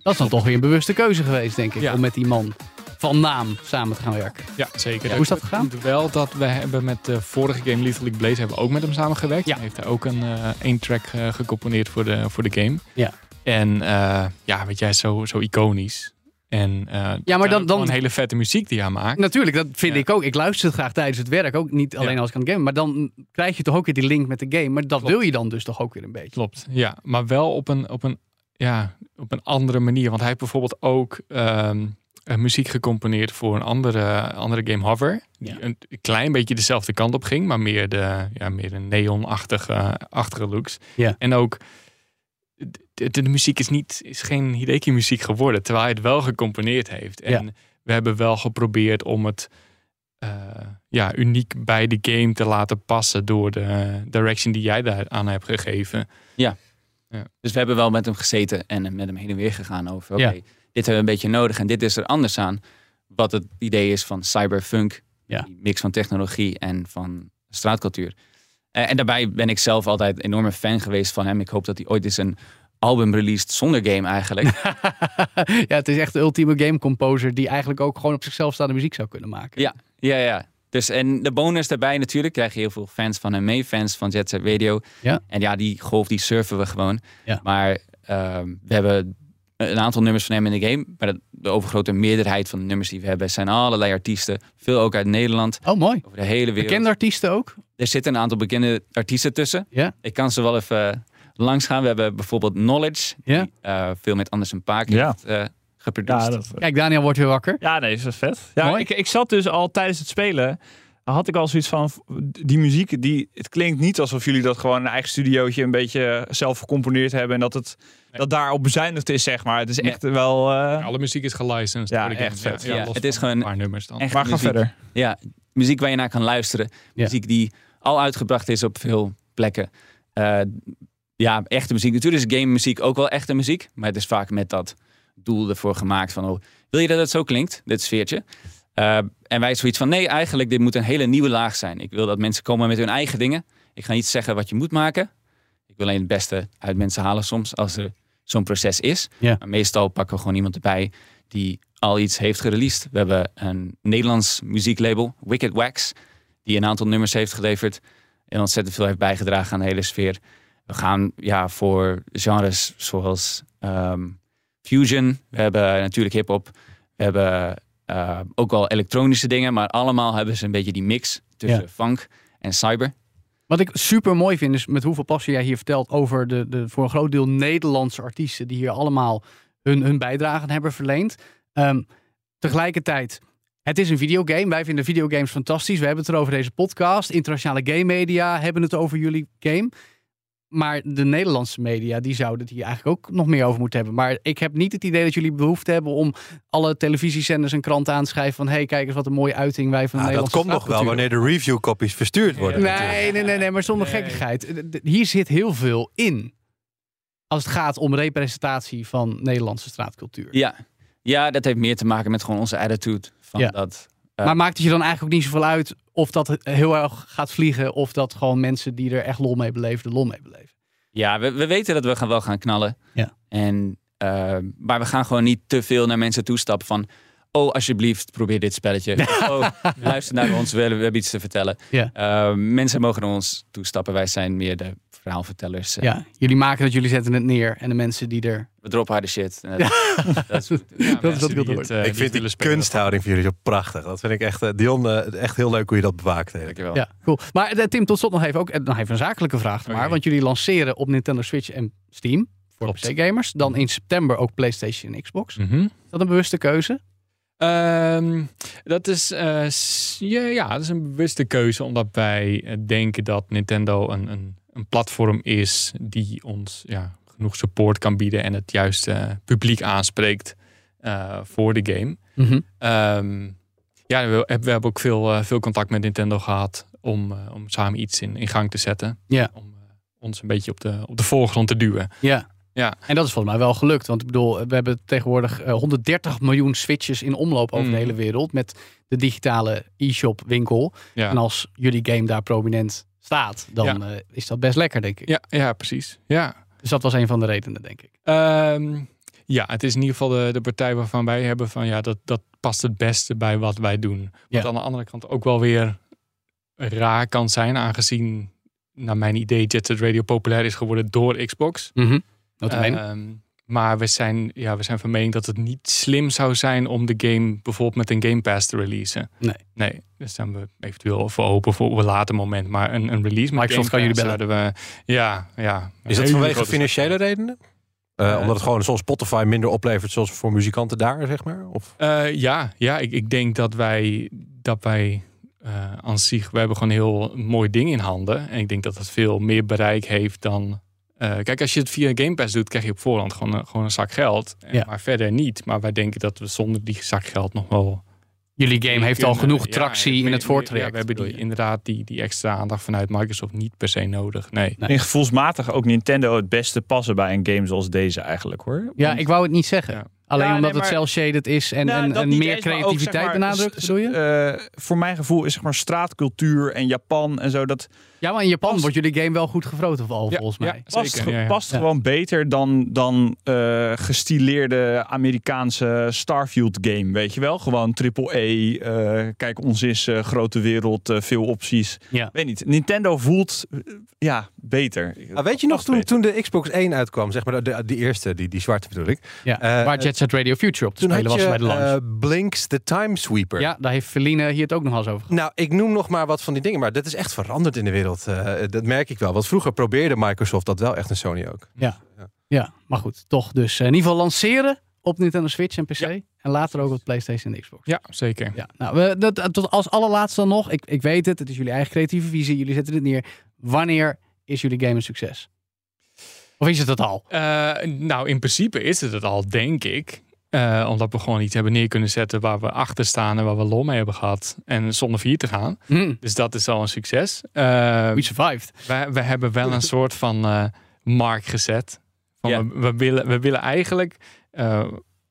Dat is dan toch weer een bewuste keuze geweest, denk ik, Ja. om met die man van naam samen te gaan werken. Ja, zeker. Hoe is dat gegaan? Wel dat we hebben met de vorige game Little League Blaze hebben we ook met hem samengewerkt. Ja. Hij heeft hij ook een eh één track eh, gecomponeerd voor de, voor de game. Ja. En eh, ja, weet jij, zo, zo iconisch. En Ja, maar dan- dan- gewoon hele vette muziek die hij maakt. Natuurlijk, dat vind Ja. ik ook. Ik luister het graag tijdens het werk, ook niet alleen Ja. als ik aan het gamen. Maar dan krijg je toch ook weer die link met de game. Maar dat Klopt. wil je dan dus toch ook weer een beetje. Klopt, ja. Maar wel op een, op een, ja, op een andere manier. Want hij heeft bijvoorbeeld ook ehm, eh, muziek gecomponeerd voor een andere, andere game, Hover. Die Ja. een klein beetje dezelfde kant op ging, maar meer de, ja, meer de neonachtige achtige looks. Ja. En ook, de, muziek is, niet, is geen Hideki-muziek geworden, terwijl hij het wel gecomponeerd heeft. En we hebben wel geprobeerd om het eh, ja, uniek bij de game te laten passen door de direction die jij daar aan hebt gegeven. Dus we hebben wel met hem gezeten en met hem heen en weer gegaan over... Oké, Ja. Dit hebben we een beetje nodig en dit is er anders aan. Wat het idee is van cyberfunk. Ja. Die mix van technologie en van straatcultuur. Eh, en daarbij ben ik zelf altijd een enorme fan geweest van hem. Ik hoop dat hij ooit eens een album released zonder game eigenlijk. [laughs] ja, het is echt de ultieme game composer die eigenlijk ook gewoon op zichzelf staande muziek zou kunnen maken. Ja, ja, ja. Dus en de bonus daarbij natuurlijk krijg je heel veel fans van hem mee, fans van Jet Set Radio. Ja. En ja, die golf die surfen we gewoon. Ja. Maar ehm, we hebben een aantal nummers van hem in de game, maar de, overgrote meerderheid van de nummers die we hebben zijn allerlei artiesten, veel ook uit Nederland, Oh, mooi. over de hele wereld. Bekende artiesten ook? Er zitten een aantal bekende artiesten tussen. Ja. Ik kan ze wel even langs gaan. We hebben bijvoorbeeld Knowledge, Ja. die eh, veel met Anders en Paak Ja. heeft eh geproduceerd. Ja, dat, Kijk, Daniel wordt weer wakker. Ja, nee, dat is vet. Ja, Mooi. ik, ik zat dus al tijdens het spelen. Had ik al zoiets van die muziek, die, het klinkt niet alsof jullie dat gewoon in een eigen studiootje een beetje zelf gecomponeerd hebben. En dat het dat daarop bezuinigd is, zeg maar. Het is Nee. echt wel. eh, Alle muziek is gelicensed. Ja, echt vet. Ja, het is gewoon een paar nummers dan. echt maar ga verder. Ja, muziek waar je naar kan luisteren. Ja. Muziek die al uitgebracht is op veel plekken. Eh, ja, echte muziek. Natuurlijk is game muziek ook wel echte muziek. Maar het is vaak met dat doel ervoor gemaakt van... Oh, wil je dat het zo klinkt, dit sfeertje? Eh, en wij zoiets van, nee, eigenlijk dit moet een hele nieuwe laag zijn. Ik wil dat mensen komen met hun eigen dingen. Ik ga niet zeggen wat je moet maken. Ik wil alleen het beste uit mensen halen soms als er zo'n proces is. Ja. Maar meestal pakken we gewoon iemand erbij die al iets heeft gereleased. We hebben een Nederlands muzieklabel, Wicked Wax, die een aantal nummers heeft geleverd en ontzettend veel heeft bijgedragen aan de hele sfeer. We gaan ja, voor genres zoals ehm, fusion. We hebben natuurlijk hip-hop. We hebben eh, ook wel elektronische dingen, maar allemaal hebben ze een beetje die mix tussen Ja. funk en cyber. Wat ik super mooi vind is met hoeveel passie jij hier vertelt over de, de voor een groot deel Nederlandse artiesten die hier allemaal hun, hun bijdrage hebben verleend. Ehm, tegelijkertijd, het is een videogame. Wij vinden videogames fantastisch. We hebben het erover deze podcast. Internationale game media hebben het over jullie game. Maar de Nederlandse media, die zouden het hier eigenlijk ook nog meer over moeten hebben. Maar ik heb niet het idee dat jullie behoefte hebben om alle televisiezenders en kranten aan te schrijven van... hé, hey, kijk eens wat een mooie uiting wij van de Ah, dat Nederlandse komt nog wel wanneer de review copies verstuurd worden. Nee, nee, nee, nee, maar zonder gekkigheid. Hier zit heel veel in. Als het gaat om representatie van Nederlandse straatcultuur. Ja. ja, dat heeft meer te maken met gewoon onze attitude. Van Ja. dat, Maar maakt het je dan eigenlijk ook niet zoveel uit of dat heel erg gaat vliegen... of dat gewoon mensen die er echt lol mee beleven, de lol mee beleven? Ja, we, we weten dat we gaan wel gaan knallen. Ja. En, eh, maar we gaan gewoon niet te veel naar mensen toestappen van... Oh, alsjeblieft, probeer dit spelletje. [laughs] oh, luister naar ons, we, we hebben iets te vertellen. Ja. Eh, mensen mogen naar ons toestappen. Wij zijn meer de verhaalvertellers. Eh, Ja, jullie maken het, jullie zetten het neer. En de mensen die er... We droppen harde shit. [laughs] Dat, dat is, dat is wat ik horen. eh, ik vind die kunsthouding van jullie zo prachtig. Dat vind ik echt, eh, Dion, eh, echt heel leuk hoe je dat bewaakt dankjewel. Ja, cool. Maar Tim, tot slot nog even, ook, nog even een zakelijke vraag. Maar, want jullie lanceren op Nintendo Switch en Steam voor Klopt. PC-gamers. Dan in september ook PlayStation en Xbox. Is Mhm. dat een bewuste keuze? Ehm, dat is, eh, ja, ja, dat is een bewuste keuze, omdat wij denken dat Nintendo een, een, een platform is die ons ja, genoeg support kan bieden en het juiste publiek aanspreekt eh, voor de game. Mhm. Ehm, ja, we, we hebben ook veel, eh, veel contact met Nintendo gehad om, eh, om samen iets in, in gang te zetten. Ja. Om ons een beetje op de, op de voorgrond te duwen. Ja. Ja. En dat is volgens mij wel gelukt. Want ik bedoel, we hebben tegenwoordig eh, 130 miljoen switches in omloop over Mm. de hele wereld. Met de digitale e-shop winkel. Ja. En als jullie game daar prominent staat, dan Ja. eh, is dat best lekker, denk ik. Ja, ja, precies. Ja. Dus dat was een van de redenen, denk ik. Ehm, ja, het is in ieder geval de, de partij waarvan wij hebben van ja, dat, dat past het beste bij wat wij doen. Wat Ja. aan de andere kant ook wel weer raar kan zijn, aangezien naar mijn idee Jet Set Radio populair is geworden door Xbox. Mhm. Notabene. Ehm, maar we zijn, ja, we zijn van mening dat het niet slim zou zijn om de game bijvoorbeeld met een Game Pass te releasen. Nee. Nee, daar zijn we eventueel voor open voor op een later moment. Maar een, een release met Microsoft Game kan jullie zouden we, ja, ja. Is dat vanwege financiële stap. redenen? Eh, Eh, omdat het gewoon zoals Spotify minder oplevert zoals voor muzikanten daar, zeg maar? Of? Eh, ja, ja ik, ik denk dat wij, dat wij eh aan zich, we hebben gewoon een heel mooi ding in handen. En ik denk dat het veel meer bereik heeft dan... eh, kijk, als je het via Game Pass doet, krijg je op voorhand gewoon een, gewoon een zak geld. En- Ja. Maar verder niet. Maar wij denken dat we zonder die zak geld nog wel... Jullie game heeft al genoeg Ja, tractie we- in het voortraject. Ja, we hebben die, inderdaad die, die extra aandacht vanuit Microsoft niet per se nodig. Nee. Nee. En gevoelsmatig ook Nintendo het beste passen bij een game zoals deze eigenlijk hoor. Ja, Want- ik wou het niet zeggen. Alleen Ja, omdat nee, het cel-shaded is en, Nou, en, meer eens, maar ook, creativiteit zeg maar, benadrukt, bedoel je? eh, voor mijn gevoel is zeg maar straatcultuur en Japan en zo dat ja, maar in Japan past- wordt jullie game wel goed gefroten al, Ja, volgens ja. mij. past, Zeker, ja, ja. past Ja. gewoon beter dan, dan eh, gestileerde Amerikaanse Starfield game, weet je wel? Gewoon triple E, eh, kijk ons is eh, grote wereld, veel opties. Ja. Weet niet, Nintendo voelt ja, beter. Ah, weet je nog toen, beter. toen de Xbox 1 uitkwam, zeg maar, de, die eerste, die, die zwarte bedoel ik. Ja, Eh, waar Jet Set Radio Future op te Toen spelen had was je bij de launch. eh, Blinks the Time Sweeper. ja, daar heeft Feline hier het ook nog eens over gehad. Nou, ik noem nog maar wat van die dingen, maar dat is echt veranderd in de wereld. Eh, dat merk ik wel. Want vroeger probeerde Microsoft dat wel echt en Sony ook. Ja, maar goed, toch dus eh, in ieder geval lanceren op Nintendo Switch en PC. En later ook op PlayStation en Xbox. Ja, zeker. Ja, nou, we, dat, tot als allerlaatste dan nog. Ik, ik weet het, het is jullie eigen creatieve visie. Jullie zetten het neer. Wanneer is jullie game een succes? Of is het het al? Eh, nou, in principe is het het al, denk ik. Eh, omdat we gewoon iets hebben neer kunnen zetten waar we achter staan en waar we lol mee hebben gehad. En zonder vier te gaan. Hm, Dus dat is al een succes. Eh, we survived. we, we hebben wel een soort van eh, mark gezet. Van we, we, willen, we willen eigenlijk, eh,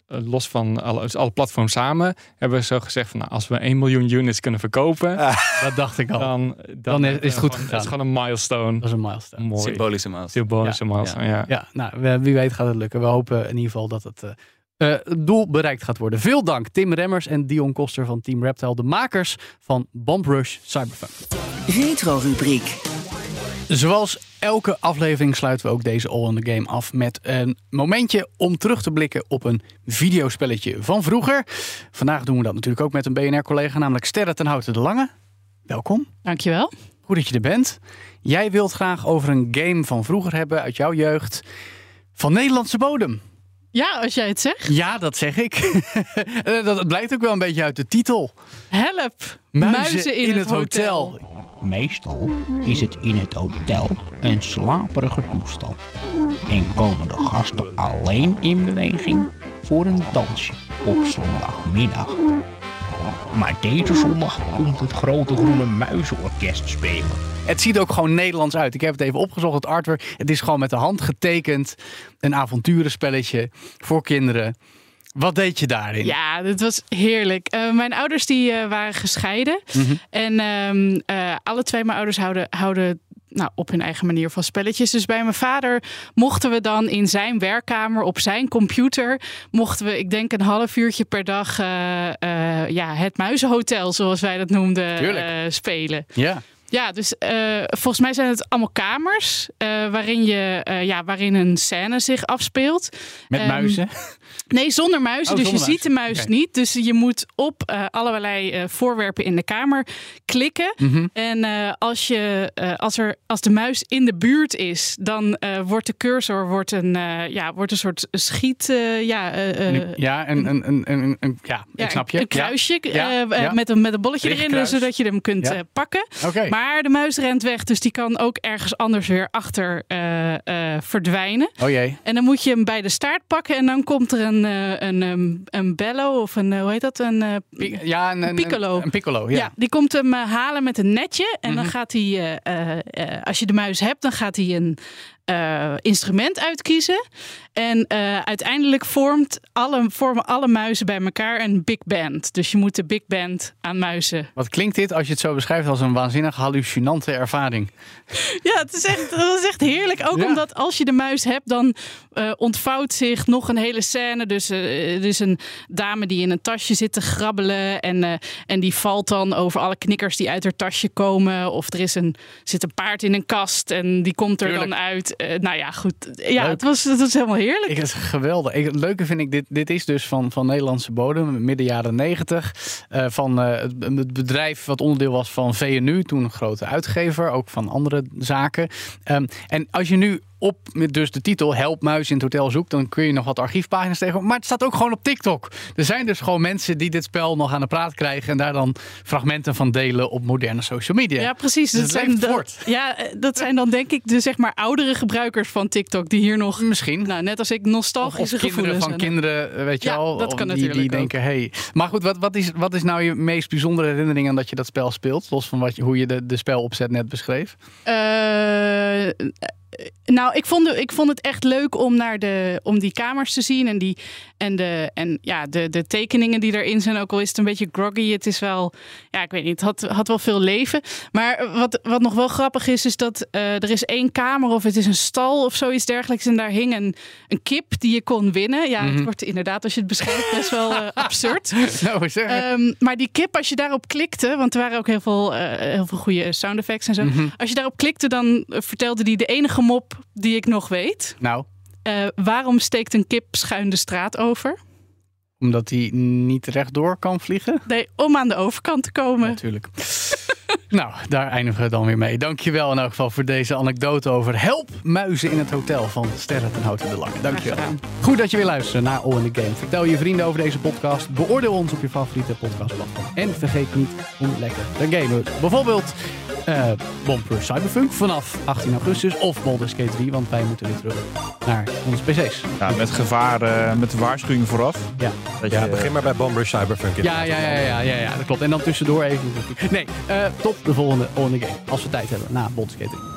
los van alle, dus alle platforms samen, hebben we zo gezegd van nou, als we 1 miljoen units kunnen verkopen, Dat dacht ik al. dan, Dan is- het goed gewoon- gegaan. Dat is gewoon een milestone. Dat is een milestone. Mooi. Symbolische maat. Symbolische milestone, ja. Ja, nou, we- wie weet gaat het lukken. We hopen in ieder geval dat het, eh, eh, het doel bereikt gaat worden. Veel dank Tim Remmers en Dion Koster van Team Reptile, de makers van Bomb Rush Cyberpunk. Retro-rubriek. Zoals elke aflevering sluiten we ook deze All in the Game af met een momentje om terug te blikken op een videospelletje van vroeger. Vandaag doen we dat natuurlijk ook met een BNR-collega, namelijk Sterre ten Houten de Lange. Welkom. Dankjewel. Goed dat je er bent. Jij wilt graag over een game van vroeger hebben uit jouw jeugd. Van Nederlandse bodem. Ja, als jij het zegt. Ja, dat zeg ik. [laughs] Eh, dat blijkt ook wel een beetje uit de titel. Help. Muizen, in, het hotel. Meestal is het in het hotel een slaperige toestand. En komen de gasten alleen in beweging voor een dansje op zondagmiddag. Maar deze zondag komt het grote groene muizenorkest spelen. Het ziet ook gewoon Nederlands uit. Ik heb het even opgezocht, het artwork. Het is gewoon met de hand getekend. Een avonturenspelletje voor kinderen. Wat deed je daarin? Ja, dat was heerlijk. Eh, mijn ouders die eh, waren gescheiden. Mhm. En ehm, eh, alle twee mijn ouders houden, houden nou, op hun eigen manier van spelletjes. Dus bij mijn vader mochten we dan in zijn werkkamer op zijn computer... mochten we, ik denk een half uurtje per dag... eh, eh, ja, het muizenhotel, zoals wij dat noemden, eh, spelen. Ja. Ja, dus eh, volgens mij zijn het allemaal kamers eh, waarin, je, eh, ja, waarin een scène zich afspeelt. Met Ehm, muizen? Nee, zonder muizen. Oh, dus je ziet de muis niet. Dus je moet op allerlei voorwerpen in de kamer klikken. Mhm. En als, je, als, er, als de muis in de buurt is, dan wordt de cursor wordt een, ja, wordt een soort schiet. ja, ja, een, een, een, een, een- ja, ja, ik snap je. Een kruisje Ja. Ja, ja. Met, een, met een bolletje erin, zodat je hem kunt pakken. Oké. Maar de muis rent weg, dus die kan ook ergens anders weer achter eh, eh, verdwijnen. Oh jee. En dan moet je hem bij de staart pakken en dan komt er een, eh, een, een, een bello of een, hoe heet dat? Een, Ja, een, een, piccolo. Een, een piccolo, ja. ja. die komt hem halen met een netje. En dan Mhm. gaat hij, als je de muis hebt, dan gaat hij een eh, instrument uitkiezen. En eh, uiteindelijk vormt alle, vormen alle muizen bij elkaar een big band. Dus je moet de big band aan muizen. Wat klinkt dit als je het zo beschrijft als een waanzinnig hallucinante ervaring? Ja, het is echt, dat is echt heerlijk. Ook Ja. omdat als je de muis hebt, dan eh, ontvouwt zich nog een hele scène. Dus eh, er is een dame die in een tasje zit te grabbelen. En, eh, en die valt dan over alle knikkers die uit haar tasje komen. Of er is een, zit een paard in een kast en die komt er Tuurlijk. dan uit. Eh, nou ja, goed. Ja, Leuk. het was, het was helemaal heerlijk. Ik, het is geweldig. Ik, het leuke vind ik, dit, dit is dus van, van Nederlandse bodem, midden jaren negentig. eh, van eh, het, het bedrijf wat onderdeel was van VNU, toen een grote uitgever, ook van andere zaken. Ehm, en als je nu op met dus de titel Help Muis in het Hotel zoekt, dan kun je nog wat archiefpagina's tegen. Maar het staat ook gewoon op TikTok. Er zijn dus gewoon mensen die dit spel nog aan de praat krijgen en daar dan fragmenten van delen op moderne social media. Ja, precies. Dus dat, zijn ja, dat zijn dan denk ik de zeg maar oudere gebruikers van TikTok die hier nog, Misschien. nou, net als ik, Of, of nostalgische kinderen gevoelens van kinderen, eh, weet je Ja, al. dat kan die, die natuurlijk ook. denken, hey. Maar goed, wat, wat, is, wat is nou je meest bijzondere herinnering aan dat je dat spel speelt? Los van wat je, hoe je de, de spelopzet net beschreef. Eh, nou, ik vond, ik vond het echt leuk om, naar de, om die kamers te zien. En, die, en, de, en ja, de, de tekeningen die erin zijn. Ook al is het een beetje groggy. Het is wel, ja, ik weet niet, het had, had wel veel leven. Maar wat, wat nog wel grappig is, is dat eh, er is één kamer of het is een stal of zoiets dergelijks. En daar hing een, een kip die je kon winnen. Ja, Mhm. het wordt inderdaad, als je het beschrijft, best wel eh, [laughs] absurd. nou. Ehm, maar die kip, als je daarop klikte, want er waren ook heel veel, eh, heel veel goede sound effects en zo. Mhm. Als je daarop klikte, dan eh, vertelde die de enige mop die ik nog weet. nou, Eh, waarom steekt een kip schuin de straat over? omdat hij niet rechtdoor kan vliegen? Nee, om aan de overkant te komen. Natuurlijk. [laughs] nou, daar eindigen we dan weer mee. Dankjewel in elk geval voor deze anekdote over help muizen in het hotel van Sterren ten Houten de Lange. Dankjewel. Goed dat je weer luistert naar All in the Game. Vertel je vrienden over deze podcast. Beoordeel ons op je favoriete podcastplatform. En vergeet niet om lekker te gamen. Bijvoorbeeld eh Bomper Cyberpunk vanaf 18 augustus. Of Baldur's Gate 3, want wij moeten weer terug naar onze pc's. Ja, met gevaar, eh, met de waarschuwing vooraf. Ja. Dat Ja, je, begin maar bij Bomber Cyberpunk. Ja, ja, ja, ja, ja, ja, dat klopt. En dan tussendoor even. Nee, eh, tot de volgende All in the Game. Als we tijd hebben na Baldur's Gate 3.